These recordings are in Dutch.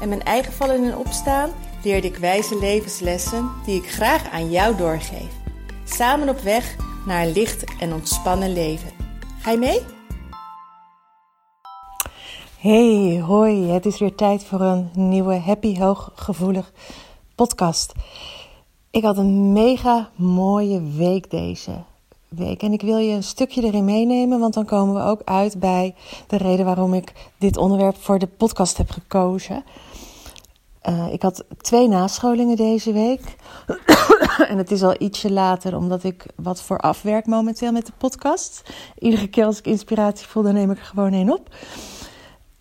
en mijn eigen vallen en opstaan leerde ik wijze levenslessen die ik graag aan jou doorgeef. Samen op weg naar een licht en ontspannen leven. Ga je mee? Hey, hoi. Het is weer tijd voor een nieuwe Happy Hooggevoelig podcast. Ik had een mega mooie week deze week. En ik wil je een stukje erin meenemen, want dan komen we ook uit bij de reden waarom ik dit onderwerp voor de podcast heb gekozen. Uh, ik had twee nascholingen deze week. en het is al ietsje later, omdat ik wat vooraf werk momenteel met de podcast. Iedere keer als ik inspiratie voel, dan neem ik er gewoon één op.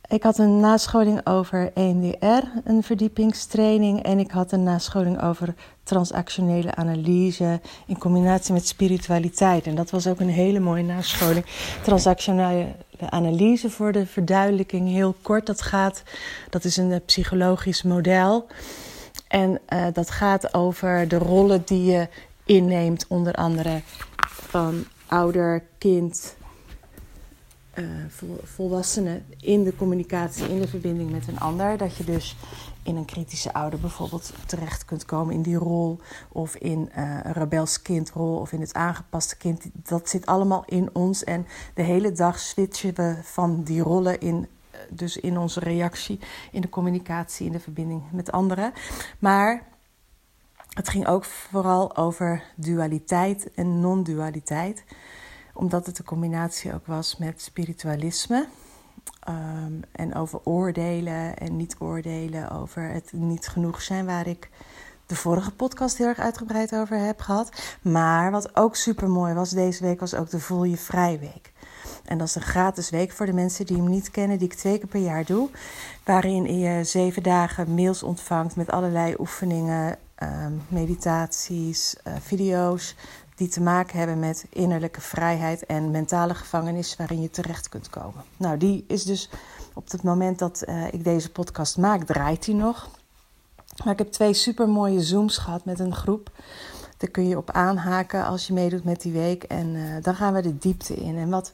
Ik had een nascholing over EMDR, een verdiepingstraining. En ik had een nascholing over transactionele analyse in combinatie met spiritualiteit. En dat was ook een hele mooie nascholing. Transactionele analyse voor de verduidelijking, heel kort. Dat gaat, dat is een psychologisch model. En uh, dat gaat over de rollen die je inneemt, onder andere van ouder, kind, uh, volwassenen in de communicatie, in de verbinding met een ander. Dat je dus in een kritische ouder bijvoorbeeld terecht kunt komen in die rol. Of in een rebels kindrol of in het aangepaste kind. Dat zit allemaal in ons. En de hele dag switchen we van die rollen in. Eh, dus in onze reactie, in de communicatie, in de verbinding met anderen. Maar het ging ook vooral over dualiteit en non-dualiteit omdat het een combinatie ook was met spiritualisme. Ehm, en over oordelen en niet oordelen, over het niet genoeg zijn, waar ik de vorige podcast heel erg uitgebreid over heb gehad. Maar wat ook super mooi was deze week, was ook de Voel je Vrij Week. En dat is een gratis week voor de mensen die hem niet kennen, die ik twee keer per jaar doe. Waarin je zeven dagen mails ontvangt met allerlei oefeningen, ehm, meditaties, uh, video's die te maken hebben met innerlijke vrijheid en mentale gevangenis waarin je terecht kunt komen. Nou, die is dus op het moment dat uh, ik deze podcast maak, draait die nog. Maar ik heb twee super mooie Zooms gehad met een groep. Daar kun je op aanhaken als je meedoet met die week. En uh, dan gaan we de diepte in. En wat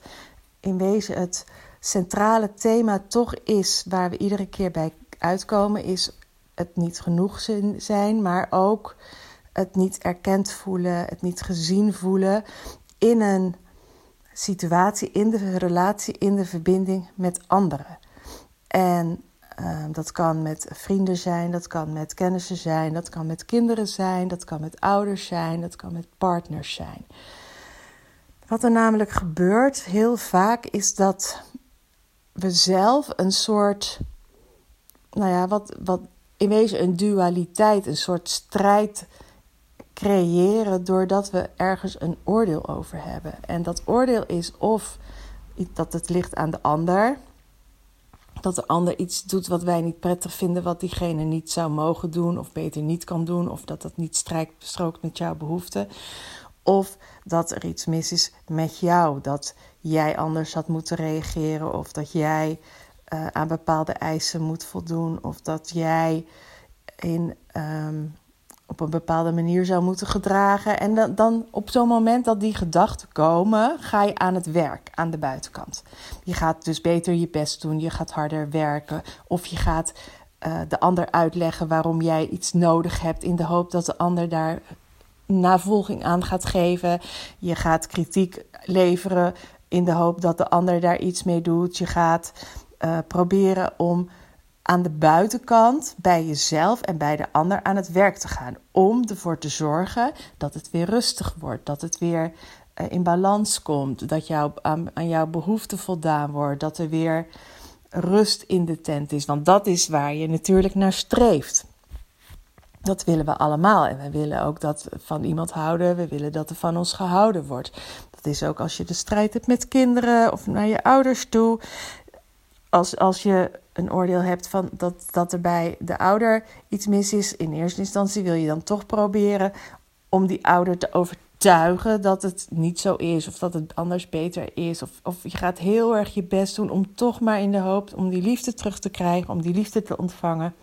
in wezen het centrale thema toch is, waar we iedere keer bij uitkomen, is het niet genoeg zijn, maar ook het niet erkend voelen, het niet gezien voelen in een situatie, in de relatie, in de verbinding met anderen. En uh, dat kan met vrienden zijn, dat kan met kennissen zijn, dat kan met kinderen zijn, dat kan met ouders zijn, dat kan met partners zijn. Wat er namelijk gebeurt heel vaak is dat we zelf een soort, nou ja, wat, wat in wezen een dualiteit, een soort strijd creëren doordat we ergens een oordeel over hebben. En dat oordeel is of dat het ligt aan de ander. Dat de ander iets doet wat wij niet prettig vinden, wat diegene niet zou mogen doen of beter niet kan doen, of dat dat niet strookt met jouw behoeften. Of dat er iets mis is met jou, dat jij anders had moeten reageren, of dat jij uh, aan bepaalde eisen moet voldoen, of dat jij in um, op een bepaalde manier zou moeten gedragen. En dan, dan op zo'n moment dat die gedachten komen, ga je aan het werk aan de buitenkant. Je gaat dus beter je best doen, je gaat harder werken of je gaat uh, de ander uitleggen waarom jij iets nodig hebt in de hoop dat de ander daar navolging aan gaat geven. Je gaat kritiek leveren in de hoop dat de ander daar iets mee doet. Je gaat uh, proberen om aan de buitenkant bij jezelf en bij de ander aan het werk te gaan. Om ervoor te zorgen dat het weer rustig wordt, dat het weer uh, in balans komt, dat jou, aan, jouw behoeften voldaan wordt, dat er weer rust in de tent is. Want dat is waar je natuurlijk naar streeft. Dat willen we allemaal. En we willen ook dat van iemand houden. We willen dat er van ons gehouden wordt. Dat is ook als je de strijd hebt met kinderen of naar je ouders toe. Als, als je een oordeel hebt van dat, dat er bij de ouder iets mis is, in eerste instantie wil je dan toch proberen om die ouder te overtuigen dat het niet zo is of dat het anders beter is. Of, of je gaat heel erg je best doen om toch maar in de hoop om die liefde terug te krijgen, om die liefde te ontvangen.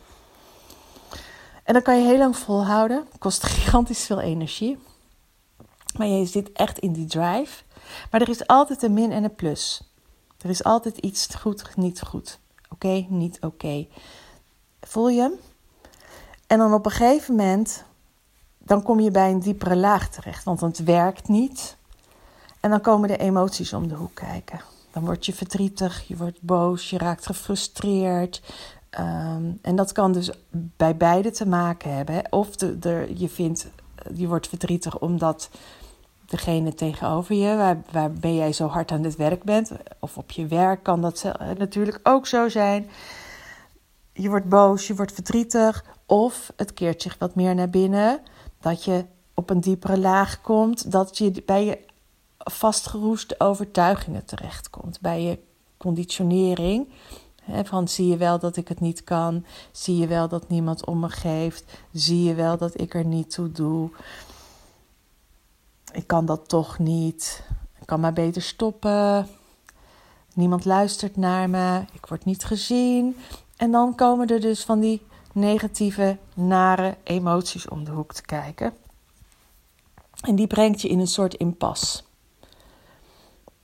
En dan kan je heel lang volhouden, kost gigantisch veel energie. Maar je zit echt in die drive. Maar er is altijd een min en een plus. Er is altijd iets goed, niet goed. Oké, niet oké. Voel je? En dan op een gegeven moment, dan kom je bij een diepere laag terecht, want het werkt niet. En dan komen de emoties om de hoek kijken. Dan word je verdrietig, je wordt boos, je raakt gefrustreerd. Ehm, en dat kan dus bij beide te maken hebben. Of de, je vindt, je wordt verdrietig omdat degene tegenover je, waar, waarbij jij zo hard aan het werk bent, of op je werk kan dat natuurlijk ook zo zijn. Je wordt boos, je wordt verdrietig, of het keert zich wat meer naar binnen, dat je op een diepere laag komt, dat je bij je vastgeroeste overtuigingen terechtkomt, bij je conditionering. van zie je wel dat ik het niet kan, zie je wel dat niemand om me geeft, zie je wel dat ik er niet toe doe ik kan dat toch niet. Ik kan maar beter stoppen. Niemand luistert naar me. Ik word niet gezien. En dan komen er dus van die negatieve, nare emoties om de hoek te kijken. En die brengt je in een soort impas.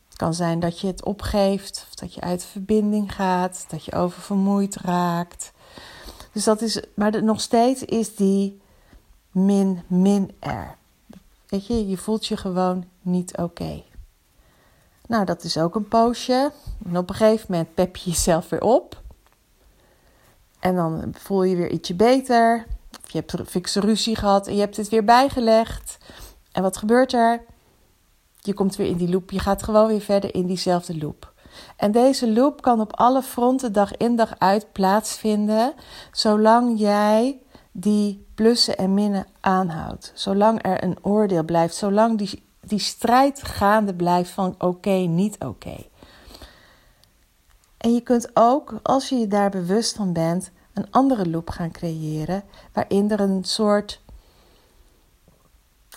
Het kan zijn dat je het opgeeft, of dat je uit verbinding gaat, dat je oververmoeid raakt. Dus dat is, maar nog steeds is die min, min er. Je, voelt je gewoon niet oké. Nou, dat is ook een poosje. En op een gegeven moment pep je jezelf weer op. En dan voel je weer ietsje beter. Of je hebt fikse ruzie gehad en je hebt het weer bijgelegd. En wat gebeurt er? Je komt weer in die loop. Je gaat gewoon weer verder in diezelfde loop. En deze loop kan op alle fronten dag in dag uit plaatsvinden, zolang jij die plussen en minnen aanhoudt. Zolang er een oordeel blijft, zolang die, die strijd gaande blijft van oké, niet oké. En je kunt ook, als je je daar bewust van bent, een andere loop gaan creëren, waarin er een soort,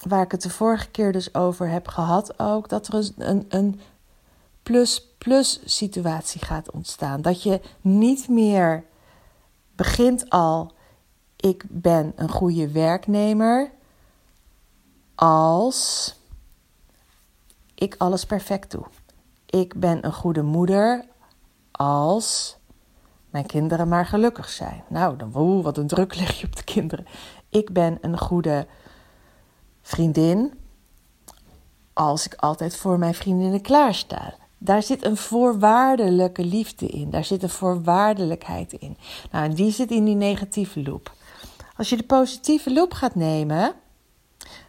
waar ik het de vorige keer dus over heb gehad ook, dat er een, een plus-plus situatie gaat ontstaan. Dat je niet meer begint al ik ben een goede werknemer als ik alles perfect doe. Ik ben een goede moeder als mijn kinderen maar gelukkig zijn. Nou, dan woe, wat een druk leg je op de kinderen. Ik ben een goede vriendin als ik altijd voor mijn vriendinnen klaarsta. Daar zit een voorwaardelijke liefde in. Daar zit een voorwaardelijkheid in. Nou, en die zit in die negatieve loop. Als je de positieve loop gaat nemen,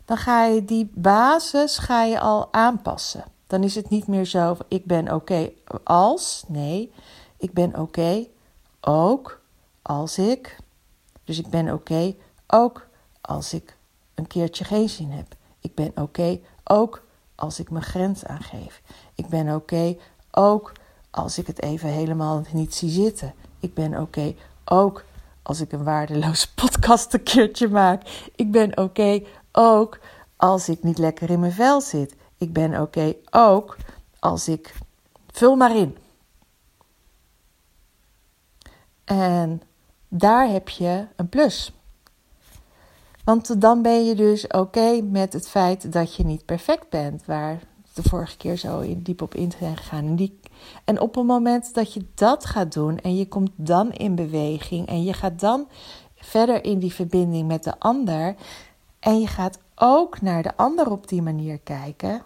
dan ga je die basis ga je al aanpassen. Dan is het niet meer zo, ik ben oké als, nee, ik ben oké ook als ik. Dus ik ben oké ook als ik een keertje geen zin heb. Ik ben oké ook als ik mijn grens aangeef. Ik ben oké ook als ik het even helemaal niet zie zitten. Ik ben oké ook als ik een waardeloze podcast een keertje maak. Ik ben oké ook als ik niet lekker in mijn vel zit. Ik ben oké ook als ik. Vul maar in. En daar heb je een plus. Want dan ben je dus oké met het feit dat je niet perfect bent, waar de vorige keer zo in, diep op in zijn gegaan. En die en op het moment dat je dat gaat doen en je komt dan in beweging en je gaat dan verder in die verbinding met de ander en je gaat ook naar de ander op die manier kijken.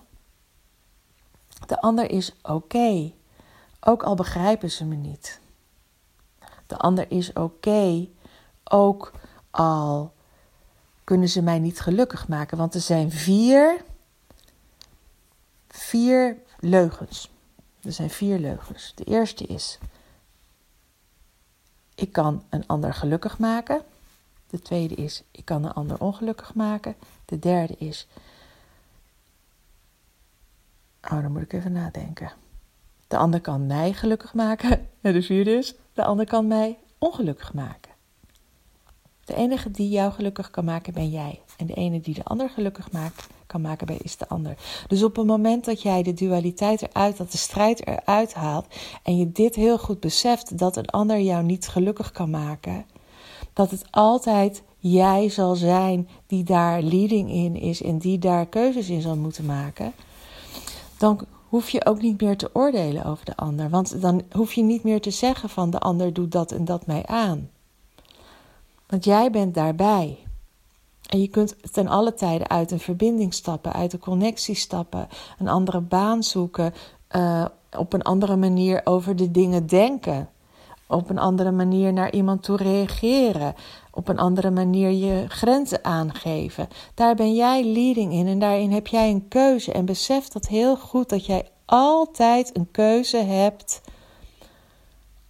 De ander is oké, ook al begrijpen ze me niet. De ander is oké, ook al kunnen ze mij niet gelukkig maken, want er zijn vier, vier leugens. Er zijn vier leugens. De eerste is: ik kan een ander gelukkig maken. De tweede is: ik kan een ander ongelukkig maken. De derde is: oh, dan moet ik even nadenken. De ander kan mij gelukkig maken. En de vierde is: de ander kan mij ongelukkig maken. De enige die jou gelukkig kan maken ben jij. En de ene die de ander gelukkig maakt, kan maken is de ander. Dus op het moment dat jij de dualiteit eruit, dat de strijd eruit haalt. en je dit heel goed beseft dat een ander jou niet gelukkig kan maken. dat het altijd jij zal zijn die daar leading in is en die daar keuzes in zal moeten maken. dan hoef je ook niet meer te oordelen over de ander. Want dan hoef je niet meer te zeggen van de ander doet dat en dat mij aan. Want jij bent daarbij. En je kunt ten alle tijden uit een verbinding stappen, uit een connectie stappen, een andere baan zoeken, uh, op een andere manier over de dingen denken, op een andere manier naar iemand toe reageren, op een andere manier je grenzen aangeven. Daar ben jij leading in en daarin heb jij een keuze. En besef dat heel goed dat jij altijd een keuze hebt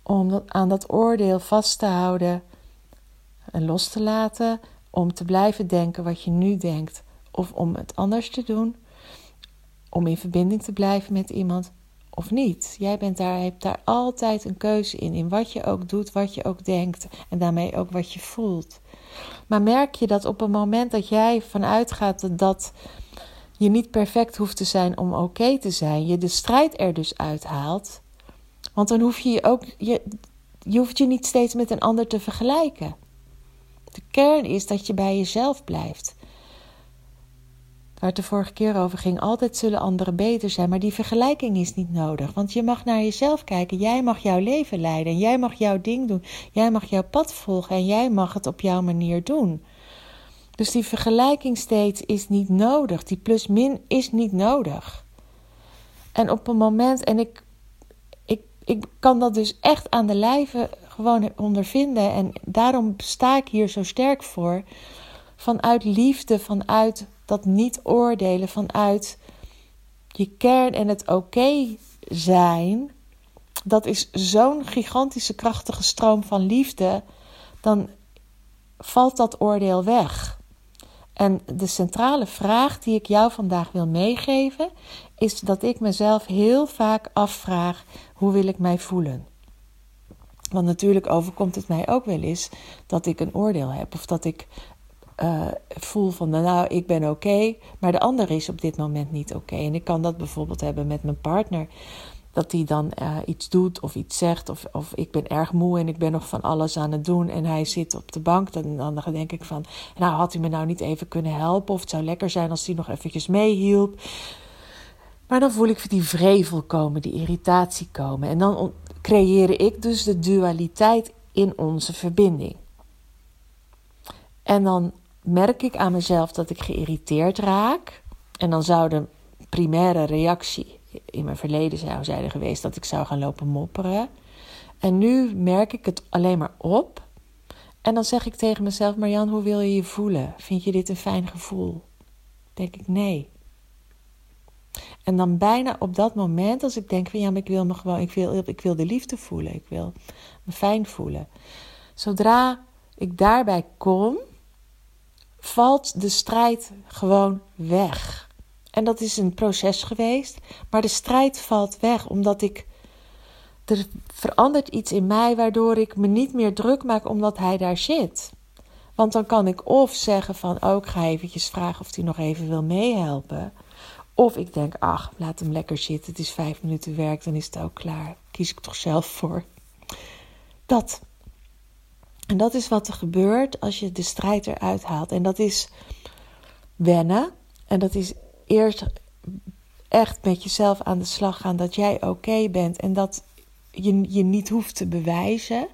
om aan dat oordeel vast te houden en los te laten, om te blijven denken wat je nu denkt, of om het anders te doen, om in verbinding te blijven met iemand of niet. Jij bent daar, hebt daar altijd een keuze in, in wat je ook doet, wat je ook denkt en daarmee ook wat je voelt. Maar merk je dat op het moment dat jij vanuit gaat dat je niet perfect hoeft te zijn om oké te zijn, je de strijd er dus uithaalt, want dan hoef je je ook, je, je hoeft je niet steeds met een ander te vergelijken. De kern is dat je bij jezelf blijft. Waar het de vorige keer over ging, altijd zullen anderen beter zijn, maar die vergelijking is niet nodig. Want je mag naar jezelf kijken, jij mag jouw leven leiden en jij mag jouw ding doen. Jij mag jouw pad volgen en jij mag het op jouw manier doen. Dus die vergelijking steeds is niet nodig, die plus-min is niet nodig. En op een moment, en ik, ik, ik kan dat dus echt aan de lijve gewoon ondervinden. En daarom sta ik hier zo sterk voor. Vanuit liefde, vanuit dat niet oordelen, vanuit je kern en het oké zijn. Dat is zo'n gigantische krachtige stroom van liefde. Dan valt dat oordeel weg. En de centrale vraag die ik jou vandaag wil meegeven, is dat ik mezelf heel vaak afvraag: hoe wil ik mij voelen? Want natuurlijk overkomt het mij ook wel eens dat ik een oordeel heb of dat ik uh, voel van nou, ik ben oké, maar de ander is op dit moment niet oké. En ik kan dat bijvoorbeeld hebben met mijn partner. Dat hij dan uh, iets doet of iets zegt. Of, of ik ben erg moe en ik ben nog van alles aan het doen. En hij zit op de bank. Dan, dan denk ik van, nou had hij me nou niet even kunnen helpen. Of het zou lekker zijn als hij nog eventjes meehielp. Maar dan voel ik die vrevel komen, die irritatie komen. En dan creëer ik dus de dualiteit in onze verbinding. En dan merk ik aan mezelf dat ik geïrriteerd raak. En dan zou de primaire reactie in mijn verleden zou zijn geweest dat ik zou gaan lopen mopperen. En nu merk ik het alleen maar op. En dan zeg ik tegen mezelf: Marjan, hoe wil je je voelen? Vind je dit een fijn gevoel? Denk ik nee. En dan bijna op dat moment, als ik denk van ja, maar ik wil me gewoon, ik wil, ik wil de liefde voelen, ik wil me fijn voelen. Zodra ik daarbij kom, valt de strijd gewoon weg. En dat is een proces geweest, maar de strijd valt weg omdat ik. Er verandert iets in mij waardoor ik me niet meer druk maak omdat hij daar zit. Want dan kan ik of zeggen van, oh, ik ga eventjes vragen of hij nog even wil meehelpen. Of ik denk, ach, laat hem lekker zitten. Het is vijf minuten werk, dan is het ook klaar. Kies ik toch zelf voor. Dat. En dat is wat er gebeurt als je de strijd eruit haalt. En dat is wennen. En dat is eerst echt met jezelf aan de slag gaan dat jij oké bent. En dat je je niet hoeft te bewijzen.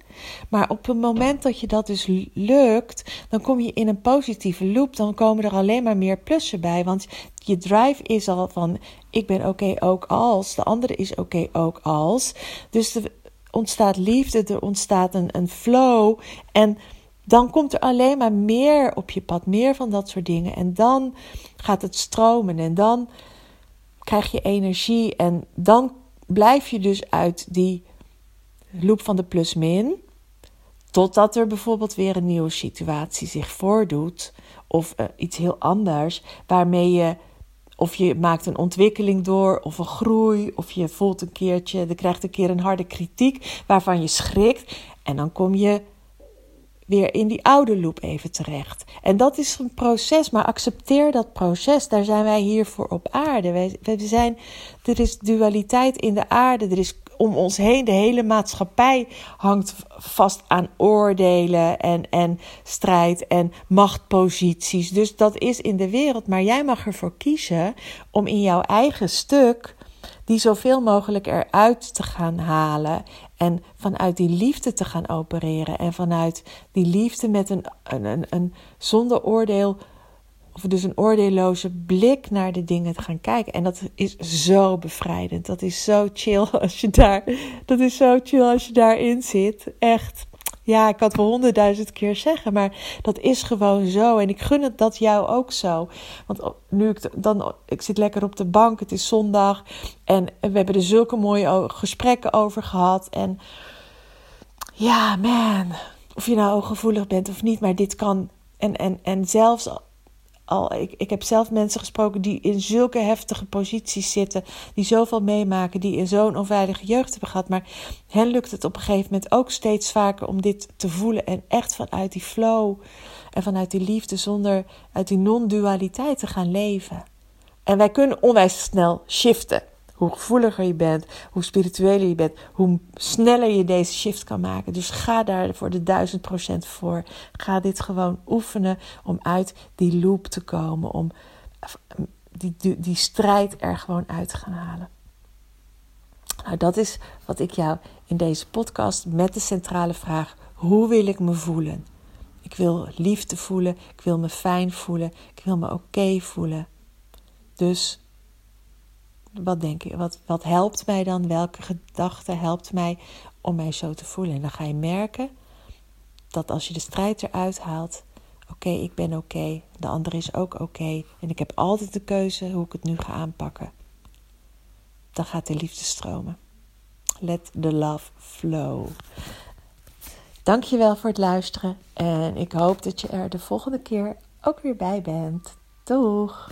Maar op het moment dat je dat dus lukt, dan kom je in een positieve loop. Dan komen er alleen maar meer plussen bij. Want je drive is al van: ik ben oké ook als. De andere is oké ook als. Dus er ontstaat liefde, er ontstaat een, een flow. En dan komt er alleen maar meer op je pad, meer van dat soort dingen. En dan gaat het stromen en dan krijg je energie. En dan blijf je dus uit die loop van de plus-min. Totdat er bijvoorbeeld weer een nieuwe situatie zich voordoet. Of uh, iets heel anders. Waarmee je Of je maakt een ontwikkeling door, of een groei, of je voelt een keertje, er krijgt een keer een harde kritiek waarvan je schrikt. En dan kom je weer in die oude loop even terecht. En dat is een proces, maar accepteer dat proces. Daar zijn wij hier voor op aarde. Wij, wij zijn, er is dualiteit in de aarde. Er is om ons heen, de hele maatschappij hangt vast aan oordelen en, en strijd en machtposities. Dus dat is in de wereld. Maar jij mag ervoor kiezen om in jouw eigen stuk die zoveel mogelijk eruit te gaan halen. En vanuit die liefde te gaan opereren. En vanuit die liefde met een, een, een, een zonder oordeel. Of dus een oordeelloze blik naar de dingen te gaan kijken. En dat is zo bevrijdend. Dat is zo chill als je daar. Dat is zo chill als je daarin zit. Echt. Ja, ik het wel honderdduizend keer zeggen, maar dat is gewoon zo. En ik gun het dat jou ook zo. Want nu ik dan, ik zit lekker op de bank, het is zondag en we hebben er zulke mooie gesprekken over gehad. En ja, man, of je nou gevoelig bent of niet, maar dit kan. En, en, en zelfs al, ik, ik heb zelf mensen gesproken die in zulke heftige posities zitten, die zoveel meemaken, die in zo'n onveilige jeugd hebben gehad. Maar hen lukt het op een gegeven moment ook steeds vaker om dit te voelen en echt vanuit die flow en vanuit die liefde, zonder uit die non-dualiteit te gaan leven. En wij kunnen onwijs snel shiften. Hoe gevoeliger je bent, hoe spiritueler je bent, hoe sneller je deze shift kan maken. Dus ga daar voor de duizend procent voor. Ga dit gewoon oefenen om uit die loop te komen. Om die, die, die strijd er gewoon uit te gaan halen. Nou, dat is wat ik jou in deze podcast met de centrale vraag: hoe wil ik me voelen? Ik wil liefde voelen, ik wil me fijn voelen, ik wil me oké voelen. Dus wat denk je, wat, wat helpt mij dan? Welke gedachte helpt mij om mij zo te voelen? En dan ga je merken dat als je de strijd eruit haalt, oké, ik ben oké, de ander is ook oké. en ik heb altijd de keuze hoe ik het nu ga aanpakken. Dan gaat de liefde stromen. Let the love flow. Dankjewel voor het luisteren en ik hoop dat je er de volgende keer ook weer bij bent. Doeg!